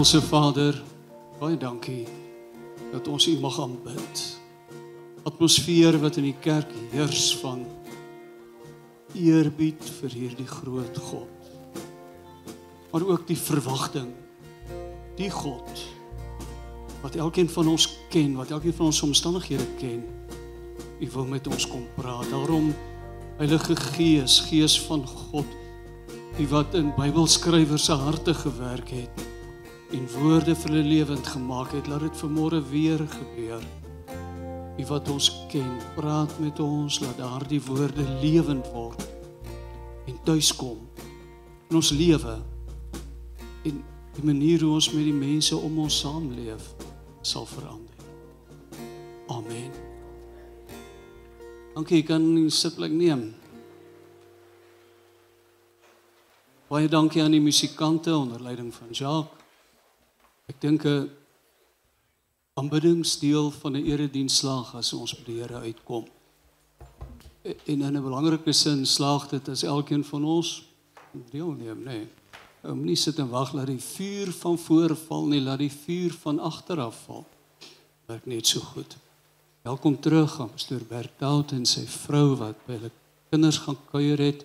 Hemelse Vader, baie dankie dat ons U mag aanbid. Atmosfeer wat in die kerk heers van eerbied vir hierdie groot God. Maar ook die verwagting die God wat elkeen van ons ken, wat elkeen van ons omstandighede ken. U wil met ons kom praat. Daarom Heilige Gees, Gees van God, die wat in Bybelskrywers se harte gewerk het en woorde vir hulle lewend gemaak het, laat dit vanmôre weer gebeur. Die wat ons ken, praat met ons, laat daardie woorde lewend word en tuiskom in ons lewe en die manier hoe ons met die mense om ons saamleef sal verander. Amen. Dankie, kan sitplek neem. Baie dankie aan die musikante onder leiding van Jacques. Ek dink 'n aanbiddingsdeel van 'n erediens slaag as ons by die Here uitkom. En in 'n belangrike sin slaag dit as elkeen van ons deelneem, nê. Nee. Om nie sit en wag dat die vuur van voor val nie, laat die vuur van agter af val. Werk net so goed. Welkom terug aan pastoor Bertout en sy vrou wat by hulle kinders gaan kuier het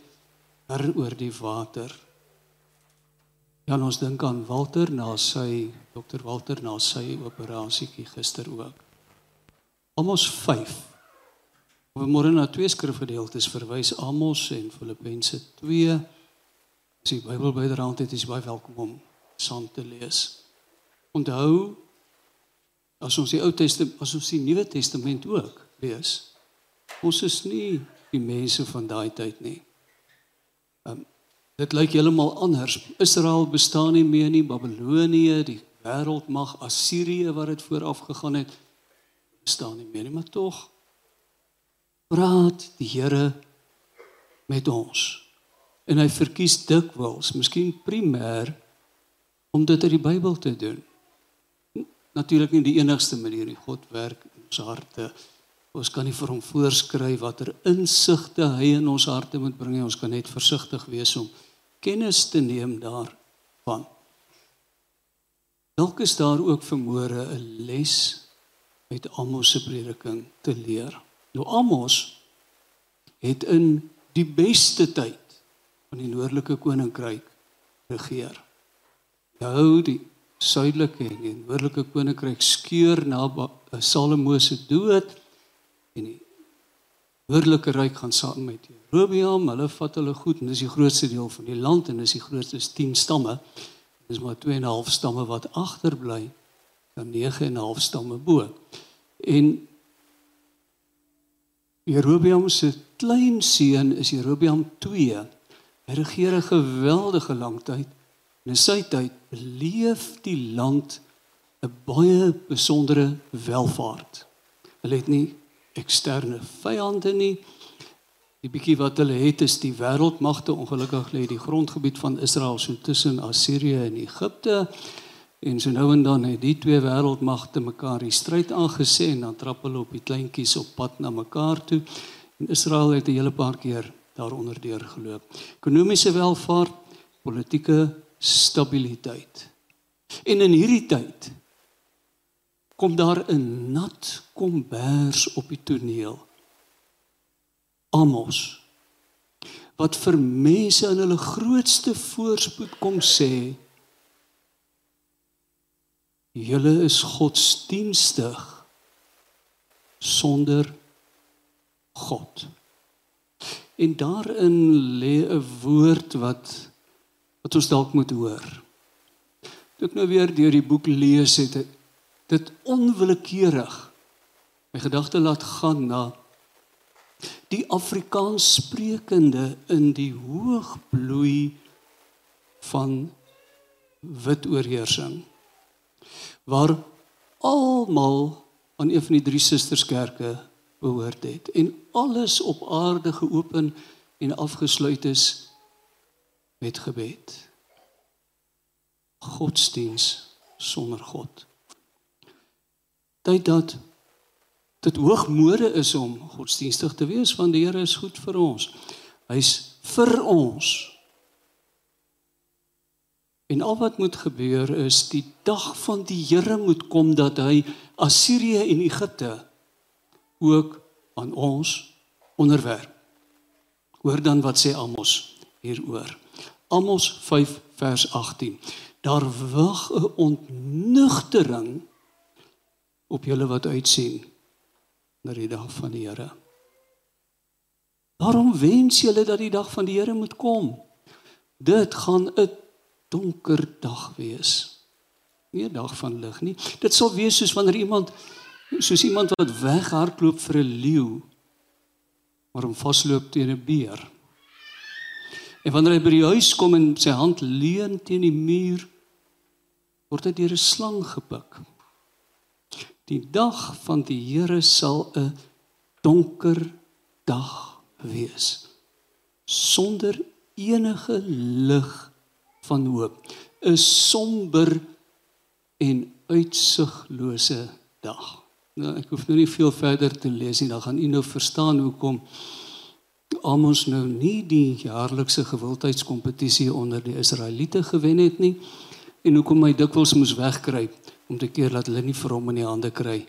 oor die water. Ja, ons dink aan Walter na sy dokter Walter na sy operasietjie gister ook. Amos 5. We môre na twee skrifgedeeltes verwys Amos en Filippense 2. As jy Bybel byderhand het, is jy baie welkom om saam te lees. Onthou as ons die Ou Testament, as ons die Nuwe Testament ook lees, ons is nie die mense van daai tyd nie. Um, Dit lyk heeltemal anders. Israel bestaan nie meer nie, Babilonië, die wêreldmag Assirië wat dit vooraf gegaan het, bestaan nie meer nie, maar tog praat die Here met ons. En hy verkies dikwels, miskien primêr om dit uit die Bybel te doen. Natuurlik nie die enigste manier nie. God werk in ons harte. Ons kan nie vir hom voorskryf watter insigte hy in ons harte moet bring nie. Ons kan net versigtig wees om kennis te neem daarvan. Dalk is daar ook vermoere 'n les uit Amos se prediking te leer. Nou Amos het in die beste tyd van die noordelike koninkryk regeer. Nou die suidelike en die noordelike koninkryk skeur na Salomo se dood en die noordelike ryk gaan saam met Jerobeam. Hulle vat hulle goed en dis die grootste deel van die land en dis die grootste 10 stamme. Dis maar 2 en 'n half stamme wat agterbly dan 9 en 'n half stamme bo. En Jerobeam se klein seun is Jerobeam 2. Hy regeer 'n geweldige lang tyd. In sy tyd beleef die land 'n baie besondere welvaart. Hulle het nie eksterne vyande nie. Die bietjie wat hulle het is die wêreldmagte ongelukkig lê die grondgebied van Israel so tussen Assirië en Egipte. En so nou en dan het die twee wêreldmagte mekaar die stryd aangesê en dan trap hulle op die kleintjies op pad na mekaar toe. En Israel het 'n hele paar keer daaronder deur geloop. Ekonomiese welvaart, politieke stabiliteit. En in hierdie tyd kom daar 'n nat kombers op die toneel. Amos wat vir mense in hulle grootste voorspoed kom sê julle is godsdienstig sonder God. En daarin lê 'n woord wat wat ons dalk moet hoor. Toe ek nou weer deur die boek lees het, dit onwillekeurig. My gedagte laat gaan na die Afrikaans sprekende in die hoogbloei van wit oorheersing waar almal aan een van die drie susterskerke behoort het en alles op aarde geopen en afgesluit is met gebed. Godsdiens sonder God tyd dat dit hoogmode is om godsdienstig te wees want die Here is goed vir ons. Hy's vir ons. En al wat moet gebeur is die dag van die Here moet kom dat hy Assirië en Egipte ook aan ons onderwerp. Hoor dan wat sê Amos hieroor. Amos 5 vers 18. Daar wag 'n ontnugtering op julle wat uitsien na die dag van die Here. Daarom wens julle dat die dag van die Here moet kom. Dit gaan 'n donker dag wees. Nie 'n dag van lig nie. Dit sal wees soos wanneer iemand soos iemand wat weghardloop vir 'n leeu maar hom vasloop teen 'n beer. En wanneer hy by die huis kom en sy hand leun teen die muur, word hy deur 'n slang gepik. Die dag van die Here sal 'n donker dag wees sonder enige lig van hoop. 'n Somber en uitsiglose dag. Nou ek hoef nou nie veel verder te lees nie, dan gaan u nou verstaan hoekom Amos nou nie die jaarlikse gewildheidskompetisie onder die Israeliete gewen het nie en hoekom hy dikwels moes wegkruip om te keer dat hulle nie vir hom in die hande kry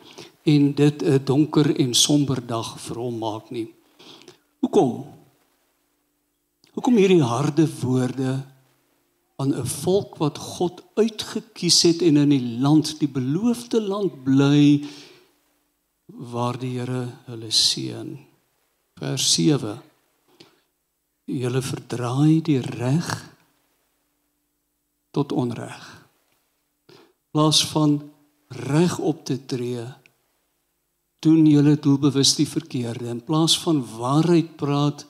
en dit 'n donker en somber dag vir hom maak nie. Hoekom? Hoekom hierdie harde woorde aan 'n volk wat God uitgekies het en in die land, die beloofde land bly waar die Here hulle seën. Vers 7. Julle verdraai die reg tot onreg. Plaas van reg op te tree doen julle doelbewus die verkeerde in plaas van waarheid praat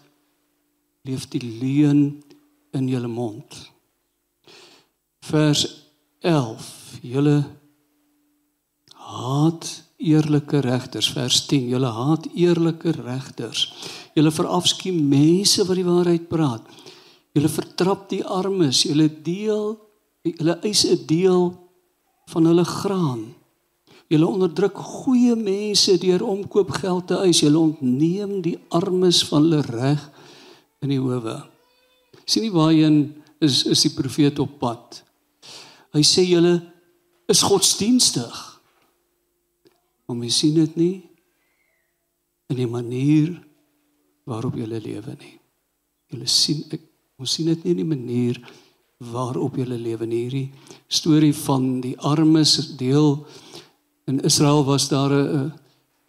leef die leuen in julle mond. Vers 11. Julle haat eerlike regters vers 10 julle haat eerlike regters julle verafskie mense wat die waarheid praat julle vertrap die armes julle deel julle eis 'n deel van hulle graan. Julle onderdruk goeie mense deur omkoopgeld te eis. Julle ontneem die armes van hulle reg in die howe. Sien nie waarheen is is die profeet op pad. Hy sê julle is godsdienstig. Maar mens sien dit nie in die manier waarop jy lewe nie. Jy sien ek ons sien dit nie in die manier waarop jy lewe nie. Hierdie storie van die armes deel in Israel was daar 'n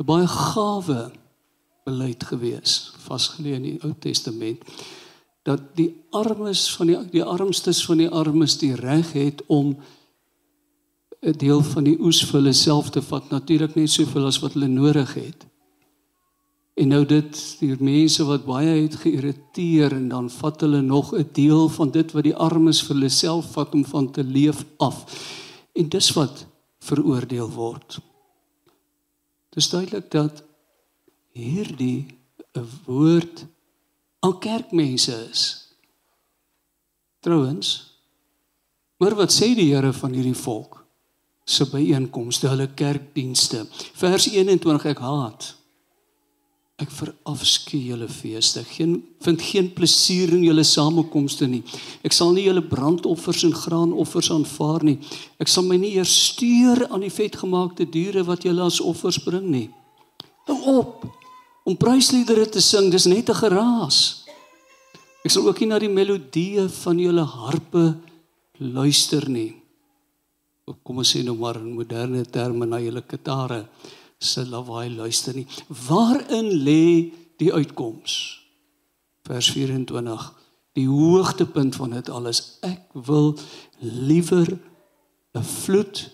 baie gawe beleid gewees vasgelê in die Ou Testament dat die armes van die die armstes van die armes die reg het om 'n deel van die oes vir hulle self te vat, natuurlik net soveel as wat hulle nodig het. En nou dit die mense wat baie het geïrriteer en dan vat hulle nog 'n deel van dit wat die armes vir hulle self vat om van te leef af. En dis wat veroordeel word. Dis duidelik dat hierdie 'n woord aan kerkmense is. Trouwens, maar wat sê die Here van hierdie volk? se byeenkomste, hulle kerkdienste. Vers 21 ek haat. Ek verafskuw julle feeste. Geen vind geen plesier in julle samekomste nie. Ek sal nie julle brandoffers en graanoffers aanvaar nie. Ek sal my nie eers stuur aan die vetgemaakte diere wat julle as offers bring nie. Hou op om prysliedere te sing, dis net 'n geraas. Ek sal ook nie na die melodieë van julle harpe luister nie kom ons sê nou maar in moderne terme na julle kitare se lawaai luister nie. Waarin lê die uitkoms? Vers 24. Die hoogtepunt van dit alles. Ek wil liewer 'n vloed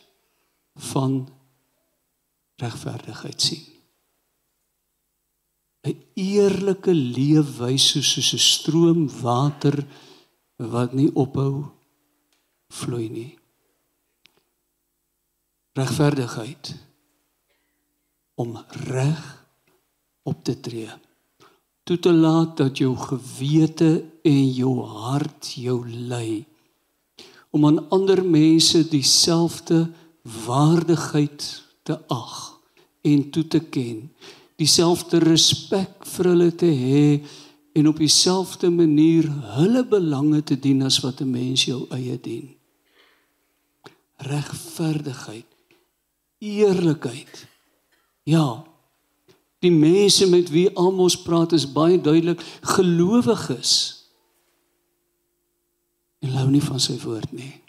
van regverdigheid sien. 'n Eerlike leefwyse soos 'n stroom water wat nie ophou vloei nie regverdigheid om reg op te tree toe te laat dat jou gewete en jou hart jou lei om aan ander mense dieselfde waardigheid te ag en toe te ken dieselfde respek vir hulle te hê en op dieselfde manier hulle belange te dien as wat 'n mens jou eie dien regverdigheid, eerlikheid. Ja. Die mense met wie Amos praat is baie duidelik gelowiges. En hou nie van sy woord nie.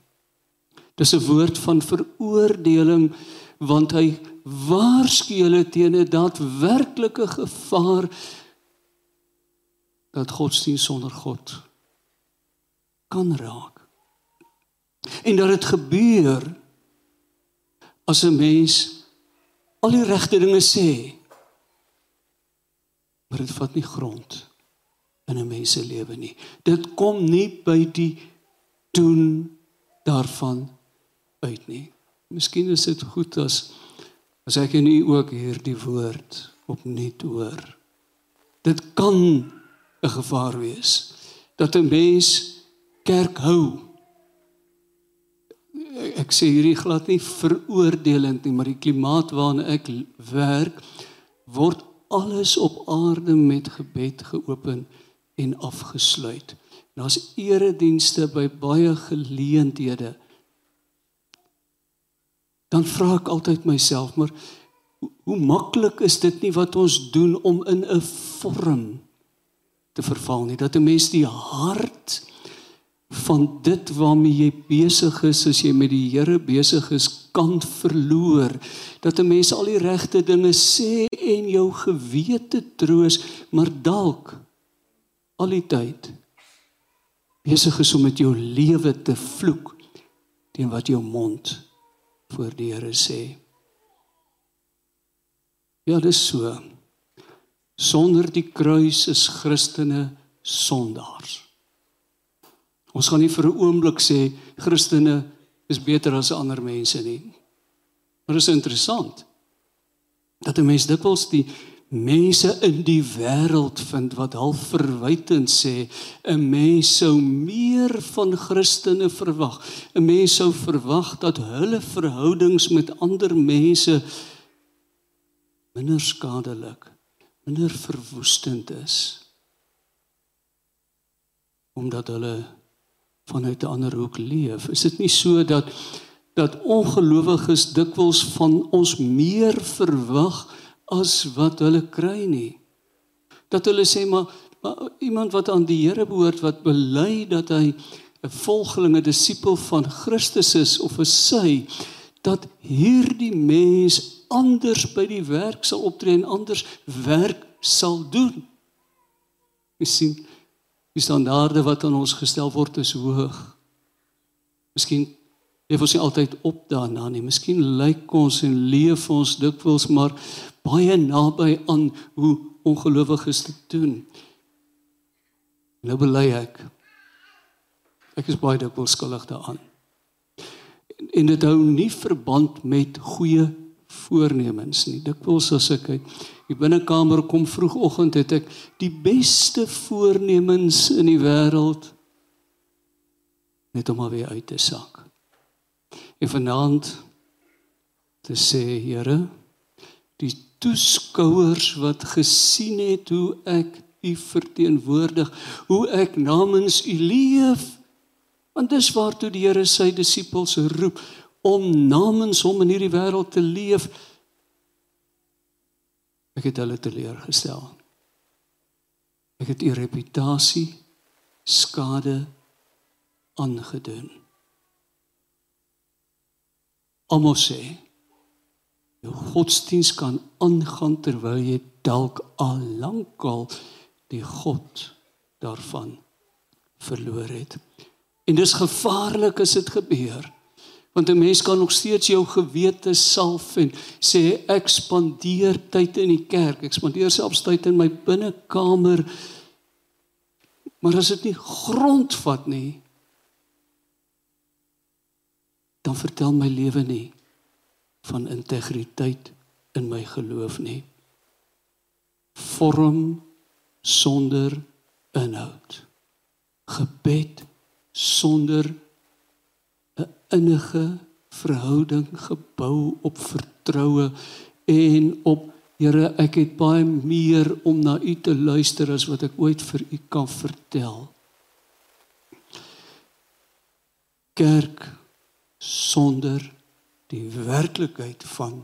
Dis 'n woord van veroordeling want hy waarsku hulle teen 'n daadwerklike gevaar dat godsdienst sonder God kan raak. En dat dit gebeur as 'n mens al die regte dinge sê maar dit vat nie grond in 'n mens se lewe nie. Dit kom nie by die doen daarvan uit nie. Miskien is dit goed as as ek en u ook hierdie woord opnuut hoor. Dit kan 'n gevaar wees dat 'n mens kerk hou ek sê hierdie glad nie veroordelend nie, maar die klimaat waarin ek werk word alles op aarde met gebed geopen en afgesluit. Daar's eredienste by baie geleenthede. Dan vra ek altyd myself, maar hoe, maklik is dit nie wat ons doen om in 'n vorm te verval nie, dat 'n mens die hart van dit waarmee jy besig is as jy met die Here besig is kan verloor. Dat 'n mens al die regte dinge sê en jou gewete troos maar dalk al die tyd besig is om met jou lewe te vloek teen wat jou mond voor die Here sê. Ja dis so. Sonder die kruis is Christene sondaars Ons gaan nie vir 'n oomblik sê Christene is beter as ander mense nie. Maar is interessant dat 'n mens dikwels die mense in die wêreld vind wat half verwytend sê 'n mens sou meer van Christene verwag. 'n Mens sou verwag dat hulle verhoudings met ander mense minder skadelik, minder verwoestend is omdat hulle vanuit 'n ander hoek leef. Is dit nie so dat dat ongelowiges dikwels van ons meer verwag as wat hulle kry nie? Dat hulle sê maar, maar iemand wat aan die Here behoort wat bely dat hy 'n volgelinge disipel van Christus is of 'n sy dat hierdie mens anders by die werk sal optree en anders werk sal doen. Jy sien Die standaarde wat aan ons gestel word is hoog. Miskien leef ons nie altyd op daarna nie. Miskien lyk ons en leef ons dikwels maar baie naby aan hoe ongelowiges dit doen. Nou bely ek. Ek is baie dikwels skuldig daaraan. En dit hou nie verband met goeie voornemens nie. Dikwels as ek uit die binnekamer kom vroegoggend het ek die beste voornemens in die wêreld net om alweer uit te sak. En vanaand te sê Here, die toeskouers wat gesien het hoe ek u verteenwoordig, hoe ek namens u leef, want dis waartoe die Here sy disippels roep om namens hom in hierdie wêreld te leef. Ek het hulle teleurgestel. Ek het u reputasie skade aangedoen. Almal sê jou godsdiens kan aangaan terwyl jy dalk al lankal die God daarvan verloor het. En dis gevaarlik as dit gebeur. Want 'n mens kan nog steeds jou gewete salf en sê ek spandeer tyd in die kerk, ek spandeer selfs tyd in my binnekamer. Maar as dit nie grondvat nie, dan vertel my lewe nie van integriteit in my geloof nie. Vorm sonder inhoud. Gebed sonder innige verhouding gebou op vertroue en op Here ek het baie meer om na u te luister as wat ek ooit vir u kan vertel. Kerk sonder die werklikheid van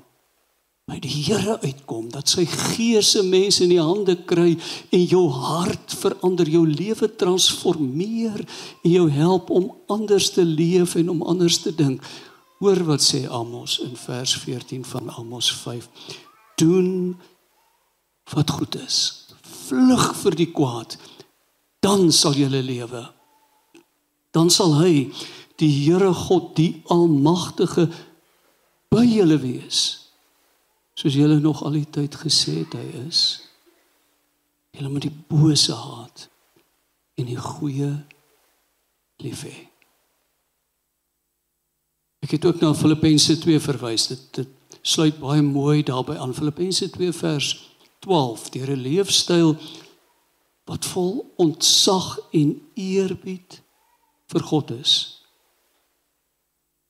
by die Here uitkom dat sy gees se mense in die hande kry en jou hart verander, jou lewe transformeer en jou help om anders te leef en om anders te dink. Hoor wat sê Amos in vers 14 van Amos 5. Doen wat goed is. Vlug vir die kwaad. Dan sal jy lewe. Dan sal hy die Here God, die Almagtige by julle wees soos julle nog al die tyd gesê het hy is. Julle moet die bose haat en die goeie lief hê. Ek het ook na Filippense 2 verwys. Dit, dit sluit baie mooi daarbey aan Filippense 2 vers 12 deur 'n leefstyl wat vol ontzag en eerbied vir God is.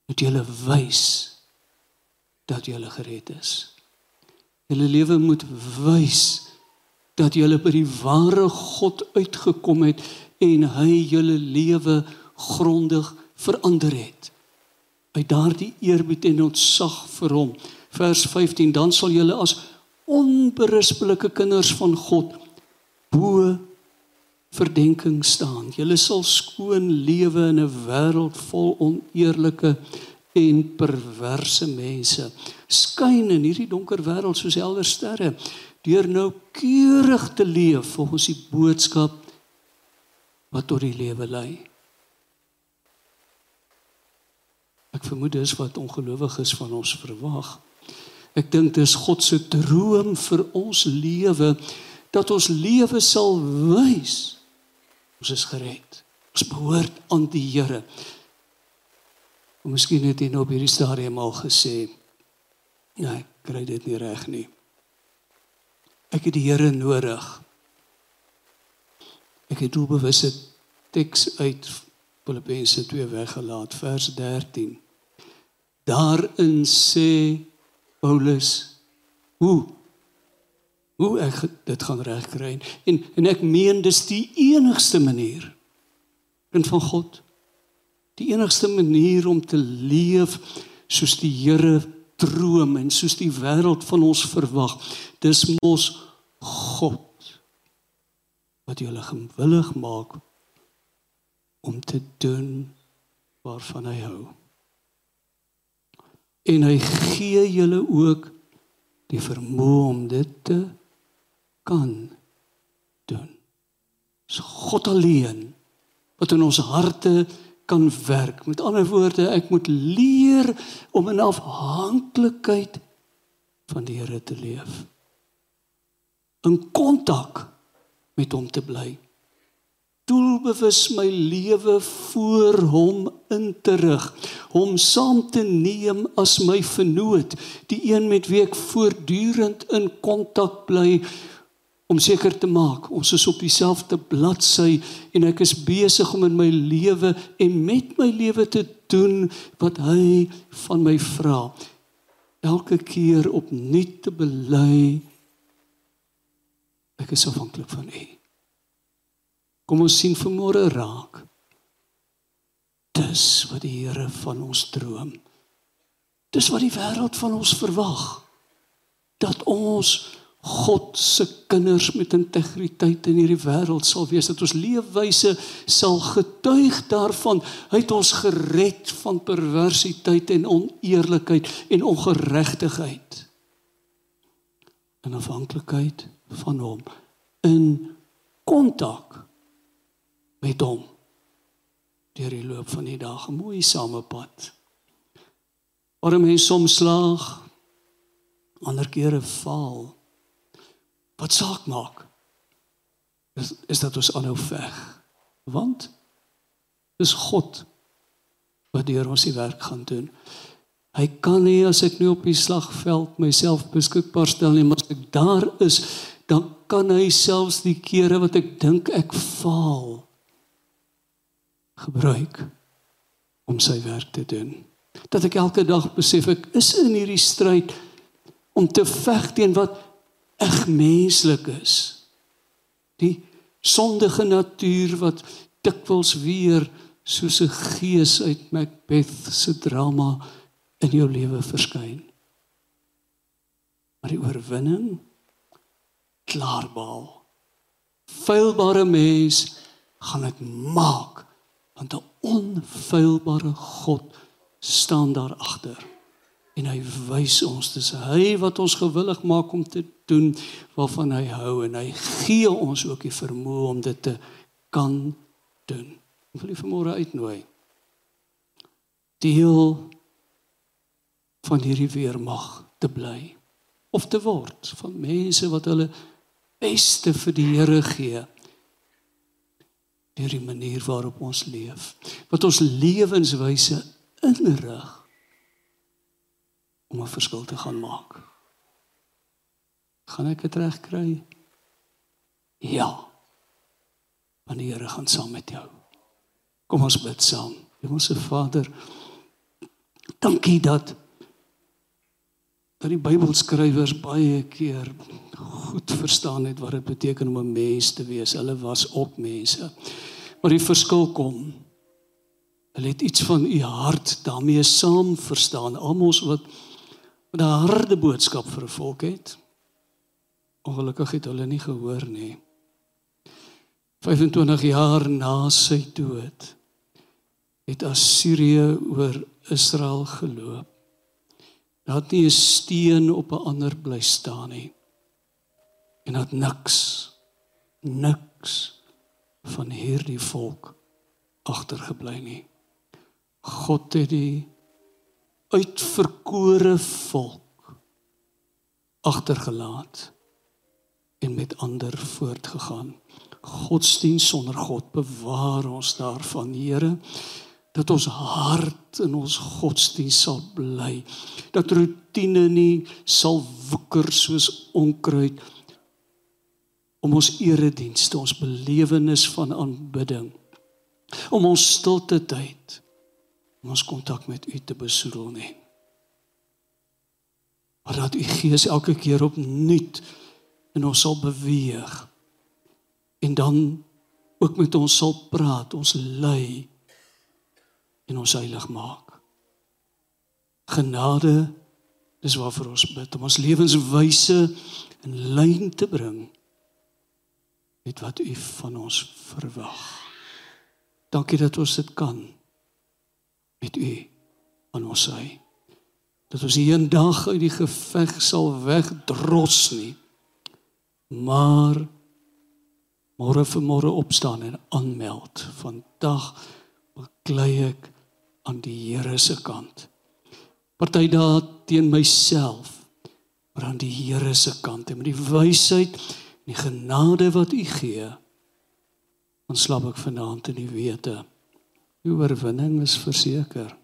Moet julle wys dat julle gered is. Julle lewe moet wys dat julle by die ware God uitgekom het en hy julle lewe grondig verander het. By daardie eerbied en ontzag vir hom. Vers 15 dan sal julle as onberispelike kinders van God bo verdenking staan. Julle sal skoon lewe in 'n wêreld vol oneerlike en perverse mense skyn in hierdie donker wêreld soos helder sterre deur nou keurig te leef volgens die boodskap wat tot die lewe lei. Ek vermoed dis wat ongelowiges van ons verwag. Ek dink dis God se droom vir ons lewe dat ons lewe sal wys ons is gered. Ons behoort aan die Here. Of miskien het jy nou op hierdie stadium al gesê, ja, ek kry dit nie reg nie. Ek het die Here nodig. Ek het doelbewus 'n teks uit Filippense 2 weggelaat, vers 13. Daarin sê Paulus hoe hoe ek dit gaan regkry en en ek meen dis die enigste manier kind van God die enigste manier om te leef soos die Here droom en soos die wêreld van ons verwag. Dis mos God wat julle gewillig maak om te doen waarvan hy hou. En hy gee julle ook die vermoë om dit te kan doen. Dis God alleen wat in ons harte kan werk. Met ander woorde, ek moet leer om in afhanklikheid van die Here te leef. In kontak met hom te bly. Doelbewus my lewe voor hom in te rig, hom saam te neem as my vernoot, die een met wie ek voortdurend in kontak bly om seker te maak ons is op dieselfde bladsy en ek is besig om in my lewe en met my lewe te doen wat hy van my vra. Elke keer opnuut te bely ek is afhanklik van U. Kom ons sien vanmôre raak. Dis wat die Here van ons droom. Dis wat die wêreld van ons verwag. Dat ons God se kinders met integriteit in hierdie wêreld sal wees dat ons leefwyse sal getuig daarvan. Hy het ons gered van perversiteit en oneerlikheid en ongeregtigheid in afhanklikheid van hom in kontak met hom deur die loop van die dag. 'n mooi samepad. Waar mense soms slaag ander kere faal wat saak maak is is dat ons aanhou veg. Want dis God wat deur ons die werk gaan doen. Hy kan nie as ek nou op die slagveld myself beskikbaar stel nie maar as ek daar is dan kan hy selfs die kere wat ek dink ek faal gebruik om sy werk te doen. Dat ek elke dag besef ek is in hierdie stryd om te veg teen wat eg menslik is. Die sondige natuur wat dikwels weer soos 'n gees uit Macbeth se drama in jou lewe verskyn. Maar die oorwinning klaarbaal. Feilbare mens gaan dit maak want 'n onfeilbare God staan daar agter en hy wys ons dis hy wat ons gewillig maak om te doen waarvan hy hou en hy gee ons ook die vermoë om dit te kan doen. Ek wil u vanmôre uitnooi. Deel van hierdie weermag te bly of te word van mense wat hulle beste vir die Here gee deur die manier waarop ons leef wat ons lewenswyse inrig om 'n verskil te gaan maak. Gaan ek dit reg kry? Ja. Want die Here gaan saam met jou. Kom ons bid saam. Hemelse Vader, dankie dat dat die Bybelskrywers baie keer goed verstaan het wat dit beteken om 'n mens te wees. Hulle was ook mense. Maar die verskil kom. Hulle het iets van u hart daarmee saam verstaan. Almal wat 'n harde boodskap vir 'n volk het. Ongelukkig het hulle nie gehoor nie. 25 jaar na sy dood het Assirië oor Israel geloop. Daar het nie 'n steen op 'n ander bly staan nie. En het niks niks van hierdie volk agtergebly nie. God het die uitverkore volk agtergelaat en met ander voortgegaan. Godsdienst sonder God bewaar ons daarvan, Here, dat ons hart in ons godsdienst sal bly. Dat rotine nie sal woeker soos onkruid om ons eredienste, ons belewenis van aanbidding, om ons stilte tyd om ons kontak met u te besoedel nie. Maar dat u gees elke keer opnuut in ons sal beweeg en dan ook met ons sal praat, ons lei en ons heilig maak. Genade dis waarvoor ons bid om ons lewenswyse in lyn te bring met wat u van ons verwag. Dankie dat ons dit kan met u aan ons sy. Dat ons hier 'n dag uit die geveg sal wegdros nie. Maar môre vir môre opstaan en aanmeld. Vandag beklei ek aan die Here se kant. Party dae teen myself, maar aan die Here se kant en met die wysheid en die genade wat u gee, ontslap ek vanaand in die wete Die oorwinning is verseker.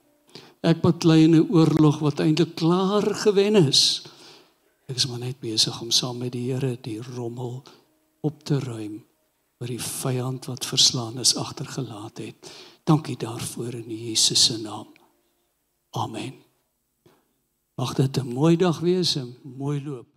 Ek baklei in 'n oorlog wat eintlik klaar gewen is. Ek is maar net besig om saam met die Here die rommel op te ruim wat die vyand wat verslaan is agtergelaat het. Dankie daarvoor in Jesus se naam. Amen. Mag dit 'n mooi dag wees en mooi loop.